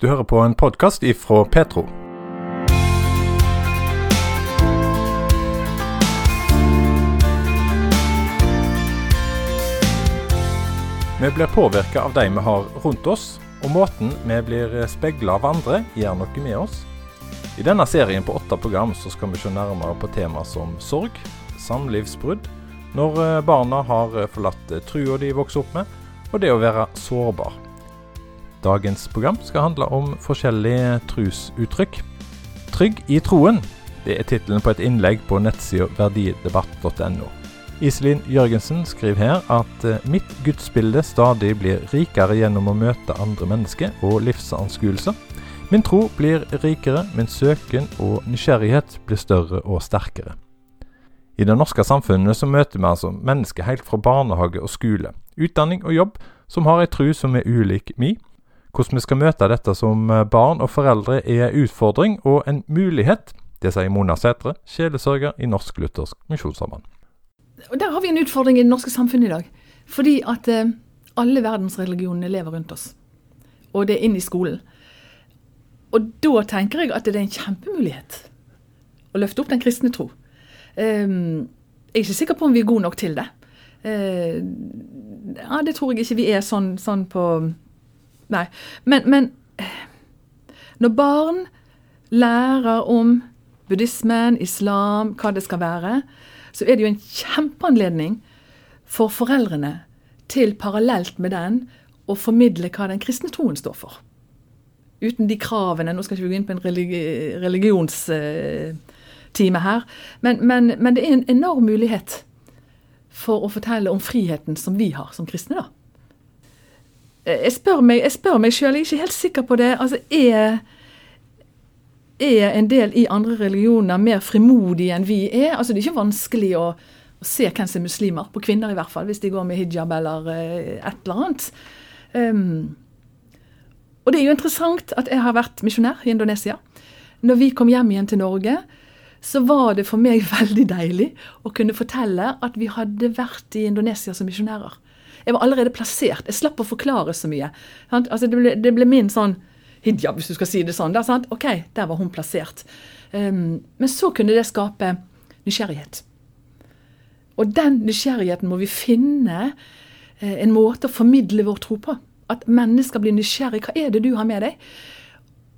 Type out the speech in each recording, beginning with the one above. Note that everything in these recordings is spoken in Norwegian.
Du hører på en podkast ifra Petro. Vi blir påvirka av de vi har rundt oss, og måten vi blir speila av andre, gjør noe med oss. I denne serien på åtte program så skal vi se nærmere på tema som sorg, samlivsbrudd, når eh, barna har eh, forlatt eh, trua de vokser opp med, og det å være sårbar. Dagens program skal handle om forskjellige trusuttrykk. Trygg i troen, det er tittelen på et innlegg på nettsida verdidebatt.no. Iselin Jørgensen skriver her at mitt gudsbilde stadig blir rikere gjennom å møte andre mennesker og livsanskuelser. Min tro blir rikere, min søken og nysgjerrighet blir større og sterkere. I det norske samfunnet så møter vi altså mennesker helt fra barnehage og skole, utdanning og jobb, som har ei tru som er ulik mi. Hvordan vi skal møte dette som barn og foreldre er en utfordring og en mulighet. Det sier Mona Sætre, sjelesørger i Norsk Luthersk Misjonssamband. Der har vi en utfordring i det norske samfunnet i dag. Fordi at eh, alle verdensreligionene lever rundt oss. Og det er inn i skolen. Og da tenker jeg at det er en kjempemulighet å løfte opp den kristne tro. Um, jeg er ikke sikker på om vi er gode nok til det. Uh, ja, det tror jeg ikke vi er sånn, sånn på Nei. Men, men, når barn lærer om buddhismen, islam, hva det skal være, så er det jo en kjempeanledning for foreldrene til parallelt med den å formidle hva den kristne troen står for. Uten de kravene Nå skal ikke vi gå inn på en religi religionstime her. Men, men, men, det er en enorm mulighet for å fortelle om friheten som vi har som kristne. da. Jeg spør meg, jeg spør meg sjøl, jeg er ikke helt sikker på det. altså er er en del i andre religioner mer frimodige enn vi er. Altså Det er ikke vanskelig å, å se hvem som er muslimer, på kvinner i hvert fall, hvis de går med hijab eller uh, et eller annet. Um, og det er jo interessant at jeg har vært misjonær i Indonesia. Når vi kom hjem igjen til Norge, så var det for meg veldig deilig å kunne fortelle at vi hadde vært i Indonesia som misjonærer. Jeg var allerede plassert. Jeg slapp å forklare så mye. Altså, det, ble, det ble min sånn hijab, hvis du skal si det sånn. Der, sant? OK, der var hun plassert. Um, men så kunne det skape nysgjerrighet. Og den nysgjerrigheten må vi finne uh, en måte å formidle vår tro på. At mennesker blir nysgjerrig. Hva er det du har med deg?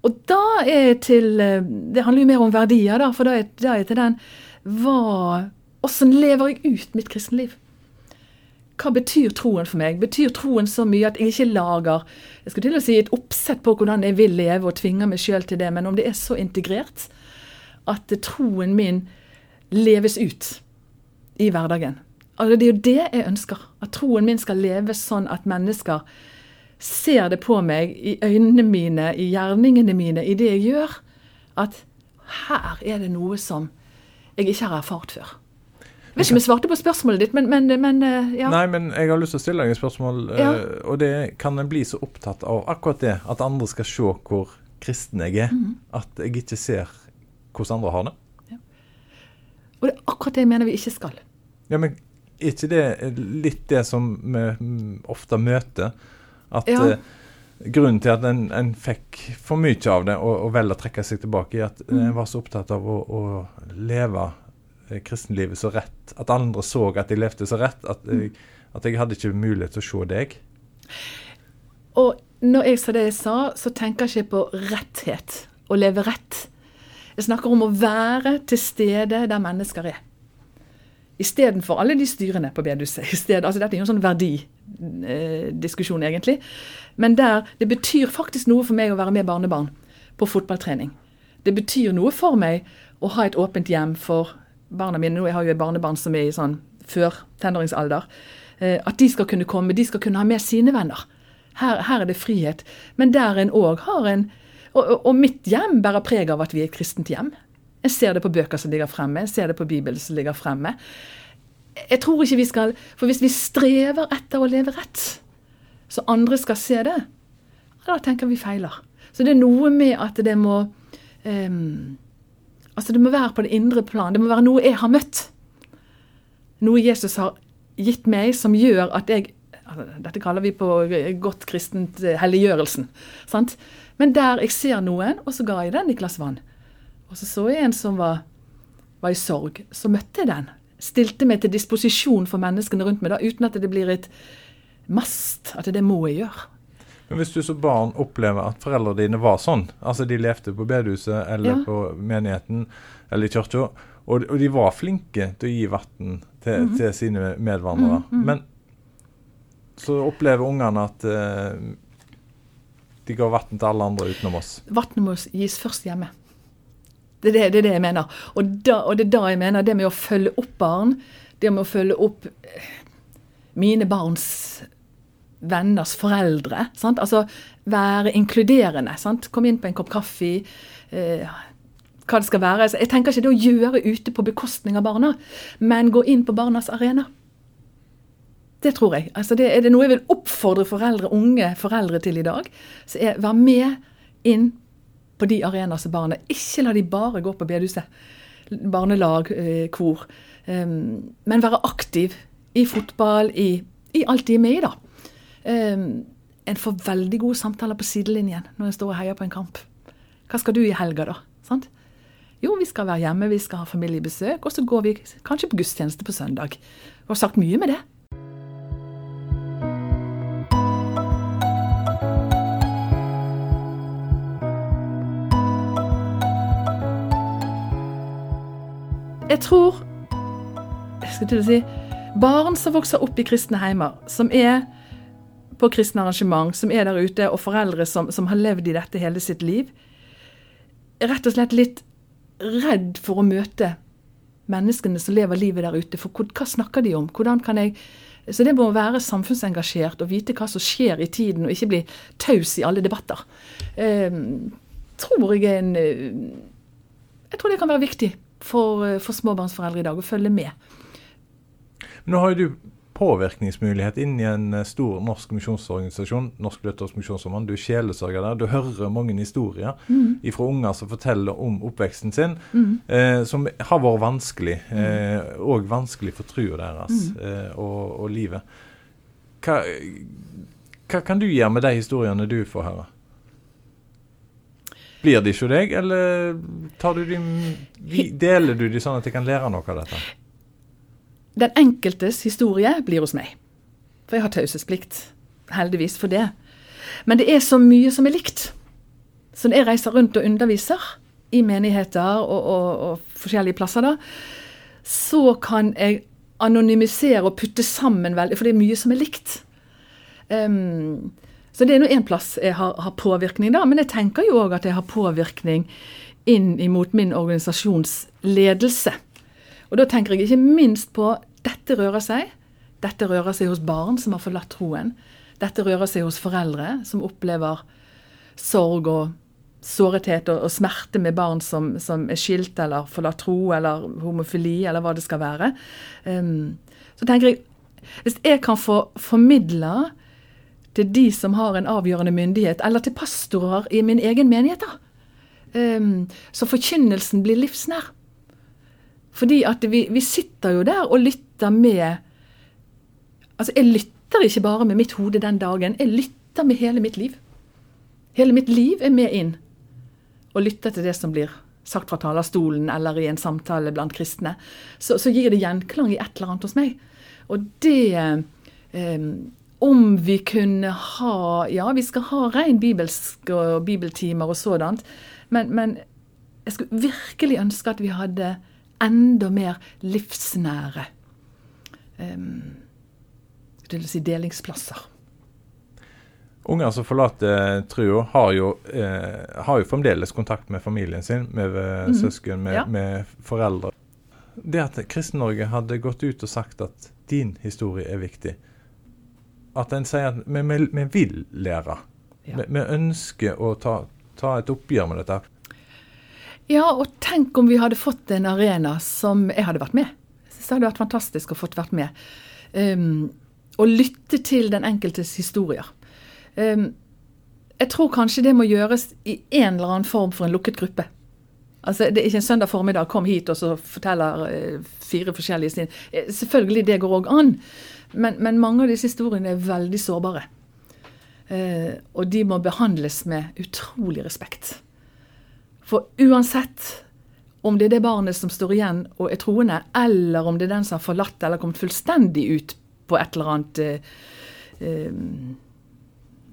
Og da er til uh, Det handler jo mer om verdier, da, for da er, er til den hva Åssen lever jeg ut mitt kristenliv? Hva betyr troen for meg? Betyr troen så mye at jeg ikke lager jeg skal til å si et oppsett på hvordan jeg vil leve og tvinger meg sjøl til det, men om det er så integrert at troen min leves ut i hverdagen. Altså, det er jo det jeg ønsker. At troen min skal leves sånn at mennesker ser det på meg i øynene mine, i gjerningene mine, i det jeg gjør. At her er det noe som jeg ikke har erfart før. Vet ikke om jeg svarte på spørsmålet ditt, men, men, men eh, ja. Nei, men jeg har lyst til å stille deg et spørsmål. Eh, ja. Og det kan en bli så opptatt av akkurat det, at andre skal se hvor kristen jeg er, mm. at jeg ikke ser hvordan andre har det. Ja. Og det er akkurat det jeg mener vi ikke skal. Ja, men er ikke det litt det som vi ofte møter? At ja. uh, grunnen til at en, en, fikk for mye av det og, og velger å trekke seg tilbake, er at mm. en var så opptatt av å, å leve Eh, kristenlivet så rett. At andre så at jeg levde så rett. At jeg, at jeg hadde ikke mulighet til å se deg. Og når jeg sa det jeg sa, så tenker jeg ikke på retthet. Å leve rett. Jeg snakker om å være til stede der mennesker er. Istedenfor alle de styrene på bedehuset. Altså, dette er jo en sånn verdidiskusjon, eh, egentlig. Men der det betyr faktisk noe for meg å være med barnebarn på fotballtrening. Det betyr noe for meg å ha et åpent hjem for barna mine nå, Jeg har jo et barnebarn som er i sånn før tenåringsalder. Eh, at de skal kunne komme, de skal kunne ha med sine venner. Her, her er det frihet. Men der en òg har en og, og, mitt hjem bærer preg av at vi er et kristent hjem. Jeg ser det på bøker som ligger fremme, jeg ser det på Bibelen som ligger fremme. Jeg tror ikke vi skal For hvis vi strever etter å leve rett, så andre skal se det, da tenker vi feiler. Så det er noe med at det må um, Altså Det må være på det indre plan. Det må være noe jeg har møtt. Noe Jesus har gitt meg som gjør at jeg altså, Dette kaller vi på godt kristent helliggjørelsen. Sant? Men der jeg ser noen, og så ga jeg den glass vann. Og så så jeg en som var, var i sorg. Så møtte jeg den. Stilte meg til disposisjon for menneskene rundt meg, da, uten at det blir et mast. At det må jeg gjøre. Men Hvis du som barn opplever at foreldrene dine var sånn, altså de levde på bedehuset eller Ja. på menigheten eller i kirka, og, og de var flinke til å gi vann til, Mhm. til sine medvandrere, mm -hmm. men så opplever ungene at eh, de ga vann til alle andre utenom oss. Vannet må gis først hjemme. Det er det, det er det jeg mener. Og, da, og det er da jeg mener det med å følge opp barn, det med å følge opp eh, mine barns venners foreldre. Sant? Altså være inkluderende. Sant? Komme inn på en kopp kaffe. Eh, hva det skal være. Jeg tenker ikke det å gjøre ute på bekostning av barna, men gå inn på barnas arena. Det tror jeg. Altså det, er det noe jeg vil oppfordre foreldre, unge foreldre til i dag, så er vær med inn på de arenaer som barna Ikke la de bare gå på bedehuset. Barnelag, eh, kor. Um, men være aktiv i fotball, i, i alt de er med i, da. En får veldig gode samtaler på sidelinjen når en står og heier på en kamp. Hva skal du i helga, da? Sant? Jo, vi skal være hjemme, vi skal ha familiebesøk, og så går vi kanskje på gudstjeneste på søndag. Du har sagt mye med det. Jeg tror jeg skal til å si, Barn som vokser opp i kristne heimer, som er på kristne arrangement, som er der ute, og foreldre som, som har levd i dette hele sitt liv, rett og slett litt redd for å møte menneskene som lever livet der ute. For hva snakker de om? Hvordan kan jeg Så det må være samfunnsengasjert og vite hva som skjer i tiden, og ikke bli taus i alle debatter. Eh, tror jeg en eh, Jeg tror det kan være viktig for, eh, for småbarnsforeldre i dag å følge med. Nå har jo du påvirkningsmulighet inn i en eh, stor norsk misjonsorganisasjon, Norsk Luthersk Misjonsforbund. Du er sjelesørger der. Du hører mange historier Mm. fra unger som forteller om oppveksten sin, Mm. eh, som har vært vanskelig, eh, og vanskelig for trua deres eh, og, og livet. Hva, hva kan du gjøre med de historiene du får høre? Blir de ikke deg, eller tar du de, deler du de sånn at de kan lære noe av dette? Den enkeltes historie blir hos meg. For jeg har taushetsplikt. Heldigvis for det. Men det er så mye som er likt. Så når jeg reiser rundt og underviser i menigheter og, og, og forskjellige plasser, da, så kan jeg anonymisere og putte sammen veldig, for det er mye som er likt. Um, så det er nå én plass jeg har, har påvirkning, da. Men jeg tenker jo òg at jeg har påvirkning inn imot min organisasjonsledelse. Og da tenker jeg ikke minst på dette rører seg. Dette rører seg hos barn som har forlatt troen. Dette rører seg hos foreldre som opplever sorg og sårethet og, og smerte med barn som, som er skilt eller forlatt tro eller homofili eller hva det skal være. Um, så tenker jeg Hvis jeg kan få formidla til de som har en avgjørende myndighet, eller til pastorer i min egen menighet, da, um, så forkynnelsen blir livsnær. Fordi at vi, vi sitter jo der og lytter med Altså, jeg lytter ikke bare med mitt hode den dagen, jeg lytter med hele mitt liv. Hele mitt liv er med inn og lytter til det som blir sagt fra talerstolen eller i en samtale blant kristne. Så, så gir det gjenklang i et eller annet hos meg. Og det eh, Om vi kunne ha Ja, vi skal ha ren bibelsk og bibeltimer og sådant, men, men jeg skulle virkelig ønske at vi hadde enda mer livsnære til å si delingsplasser. Unger som forlater trua, har jo, eh, har jo fremdeles kontakt med familien sin, med Mhm. søsken, med, Ja. med foreldre. Det at Kristen-Norge hadde gått ut og sagt at din historie er viktig, at en sier at vi, vi, vi vil lære, Ja. vi, vi ønsker å ta, ta et oppgjør med dette. Ja, og tenk om vi hadde fått en arena som jeg hadde vært med. Jeg har det vært fantastisk å fått vært med. Um, lytte til den enkeltes historier. Um, jeg tror kanskje det må gjøres i en eller annen form for en lukket gruppe. Altså, Det er ikke en søndag formiddag, kom hit og så forteller uh, fire forskjellige sin. Eh, selvfølgelig, det går òg an. Men, men mange av disse historiene er veldig sårbare. Uh, og de må behandles med utrolig respekt. For uansett om det er det barnet som står igjen og er troende, eller om det er den som har forlatt eller kommet fullstendig ut på et eller annet eh, eh,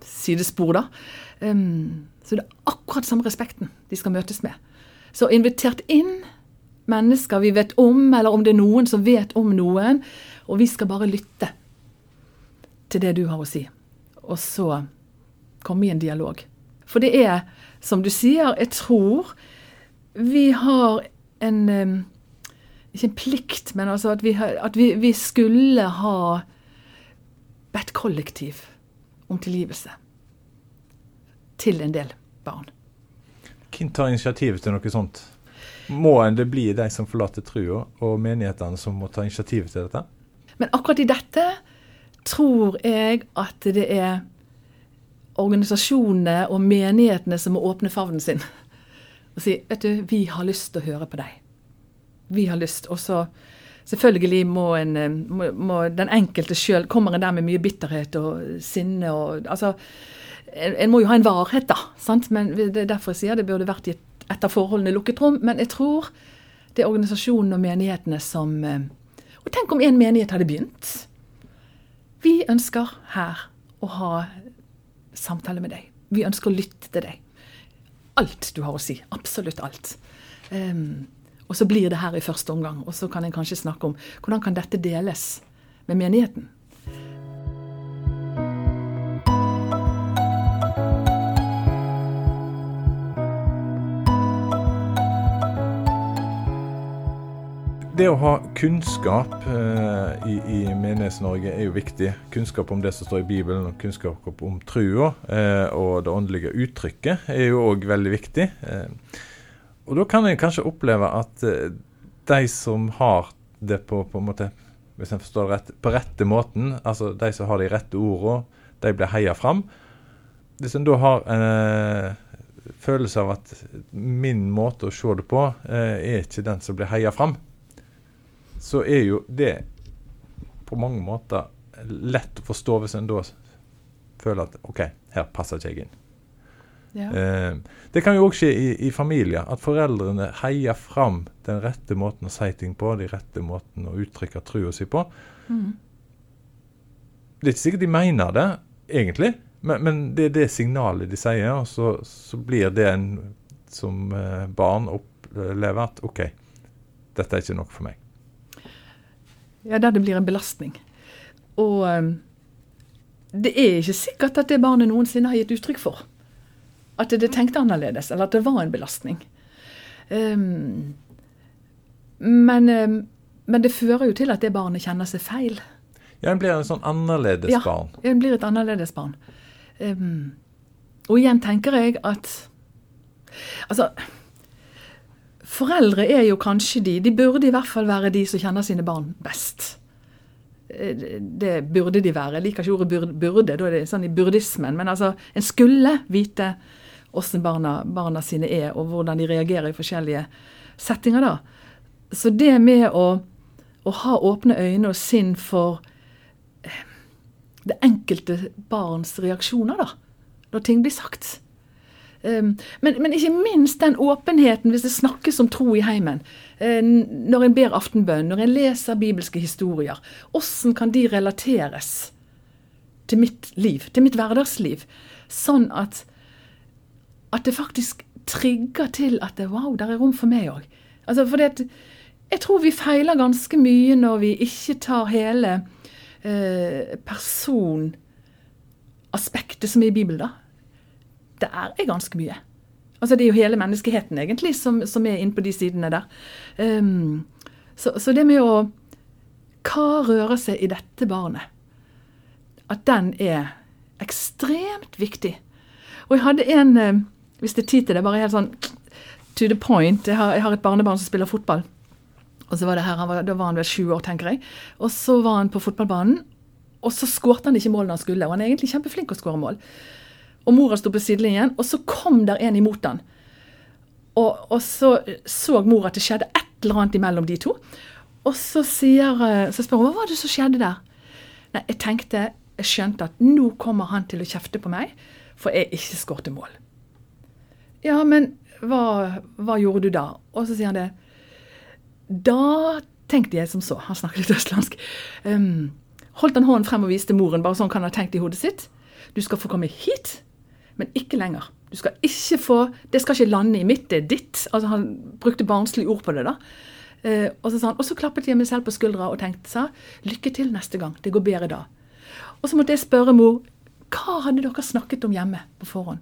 sidespor, da. Um, så det er akkurat samme respekten de skal møtes med. Så invitert inn mennesker vi vet om, eller om det er noen som vet om noen, og vi skal bare lytte til det du har å si. Og så komme i en dialog. For det er, som du sier, jeg tror vi har en Ikke en plikt, men altså at, vi, at vi, vi skulle ha bedt kollektiv om tilgivelse til en del barn. Hvem tar initiativet til noe sånt? Må en det bli de som forlater trua, og menighetene som må ta initiativet til dette? Men akkurat i dette tror jeg at det er organisasjonene og menighetene som må åpne favnen sin og si vet du, vi har lyst til å høre på deg. Vi har lyst. Og så selvfølgelig må, en, må, må den enkelte sjøl Kommer en der med mye bitterhet og sinne og altså, en, en, må jo ha en varhet, da. Sant? Men det er derfor jeg sier det burde vært i et, etter forholdene lukket rom. Men jeg tror det er organisasjonene og menighetene som eh, Og tenk om en menighet hadde begynt. Vi ønsker her å ha samtale med deg. Vi ønsker å lytte til deg. Alt du har å si. Absolutt alt. Um, og så blir det her i første omgang. Og så kan en kanskje snakke om hvordan kan dette deles med menigheten. Det å ha kunnskap eh, i, i Menighets-Norge er jo viktig. Kunnskap om det som står i Bibelen, og kunnskap om trua eh, og det åndelige uttrykket er jo òg veldig viktig. Eh, og da kan en kanskje oppleve at eh, de som har det på, på en måte, hvis en forstår det rett, på rette måten, altså de som har de rette ordene, de blir heia fram. Hvis en da har en eh, følelse av at min måte å se det på, eh, er ikke den som blir heia fram, så er jo det på mange måter lett å forstå hvis en da føler at OK, her passer ikke jeg inn. Ja. Eh, det kan jo òg skje i, i, familier, at foreldrene heier fram den rette måten å si ting på, de rette måten å uttrykke trua si på. Mm. Det er ikke sikkert de mener det, egentlig, men, men det er det signalet de sier, og så, så blir det en som eh, barn opplever at OK, dette er ikke nok for meg. Ja, der det blir en belastning. Og um, det er ikke sikkert at det barnet noensinne har gitt uttrykk for. At det tenkte annerledes, eller at det var en belastning. Um, men, um, men, det fører jo til at det barnet kjenner seg feil. Ja, en blir en sånn annerledes ja, barn. Ja, en blir et annerledes barn. Um, og igjen tenker jeg at Altså Foreldre er jo kanskje de De burde i hvert fall være de som kjenner sine barn best. Eh, det burde de være. Jeg liker ikke ordet burde, da er det sånn i burdismen. Men altså, en skulle vite åssen barna, barna, sine er, og hvordan de reagerer i forskjellige settinger. da. Så det med å, å ha åpne øyne og sinn for eh, det enkelte barns reaksjoner, da, når ting blir sagt men, men, ikke minst den åpenheten hvis det snakkes om tro i heimen. Uh, når en ber aftenbønn, når en leser bibelske historier. Hvordan kan de relateres til mitt liv, til mitt hverdagsliv? Sånn at, at det faktisk trigger til at det, wow, der er rom for meg òg. Altså, jeg tror vi feiler ganske mye når vi ikke tar hele eh, personaspektet som er i Bibelen. da det er ganske mye. Altså Det er jo hele menneskeheten egentlig som, som er inne på de sidene der. Um, så, så, det med å Hva rører seg i dette barnet? At den er ekstremt viktig. Og jeg hadde en, uh, hvis det er tid til det, bare helt sånn to the point. Jeg har, jeg har et barnebarn som spiller fotball. Og så var det her, var, Da var han vel sju år, tenker jeg. Og så var han på fotballbanen, og så skårte han ikke målene han skulle. Og han er egentlig kjempeflink å skåre mål og mora sto på sidelinjen, og så kom der en imot han. Og, og så så mor at det skjedde et eller annet imellom de to. Og så, sier, eh, så spør hun hva var det som skjedde der. Nei, jeg tenkte jeg skjønte at nå kommer han til å kjefte på meg, for jeg ikke skårte mål. Ja, men hva, hva gjorde du da? Og så sier han det. Da tenkte jeg som så, han snakker litt østlandsk, um, holdt han hånden frem og viste moren, bare sånn kan han ha tenkt i hodet sitt. Du skal få komme hit, men ikke lenger. Du skal ikke få Det skal ikke lande i mitt, det er ditt. Altså Han brukte barnslige ord på det, da. Eh, og, så sa han, og så klappet jeg meg selv på skuldra og tenkte sa, lykke til neste gang. Det går bedre da. Og så måtte jeg spørre mor hva hadde dere snakket om hjemme på forhånd.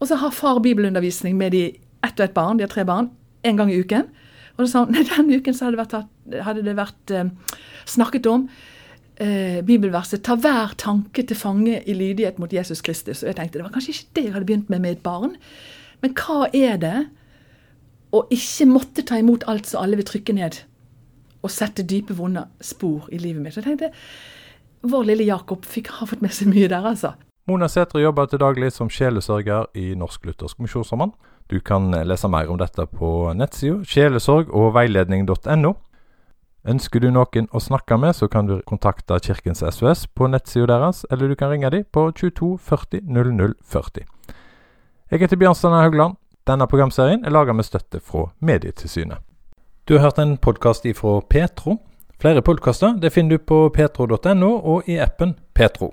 Og så har far bibelundervisning med de ett og ett barn, de har tre barn, en gang i uken. Og så sa han, nei, denne uken hadde det vært, hadde det vært eh, snakket om eh, bibelverset 'ta hver tanke til fange i lydighet mot Jesus Kristus'. Og jeg tenkte det var kanskje ikke det jeg hadde begynt med med et barn. Men hva er det å ikke måtte ta imot alt som alle vil trykke ned, og sette dype, vonde spor i livet mitt? Så jeg tenkte vår lille Jakob fikk, har fått med seg mye der, altså. Mona Sætre jobber til daglig som sjelesørger i Norsk Luthersk Misjonssamband. Du kan lese mer om dette på nettsida sjelesorg og veiledning.no. Ønsker du noen å snakke med, så kan du kontakte Kirkens SOS på nettsida deres, eller du kan ringe dem på 22 40 00 40. Jeg heter Bjørnsteinar Haugland. Denne programserien er laga med støtte fra Medietilsynet. Du har hørt en podkast ifra Petro. Flere podkaster finner du på petro.no og i appen Petro.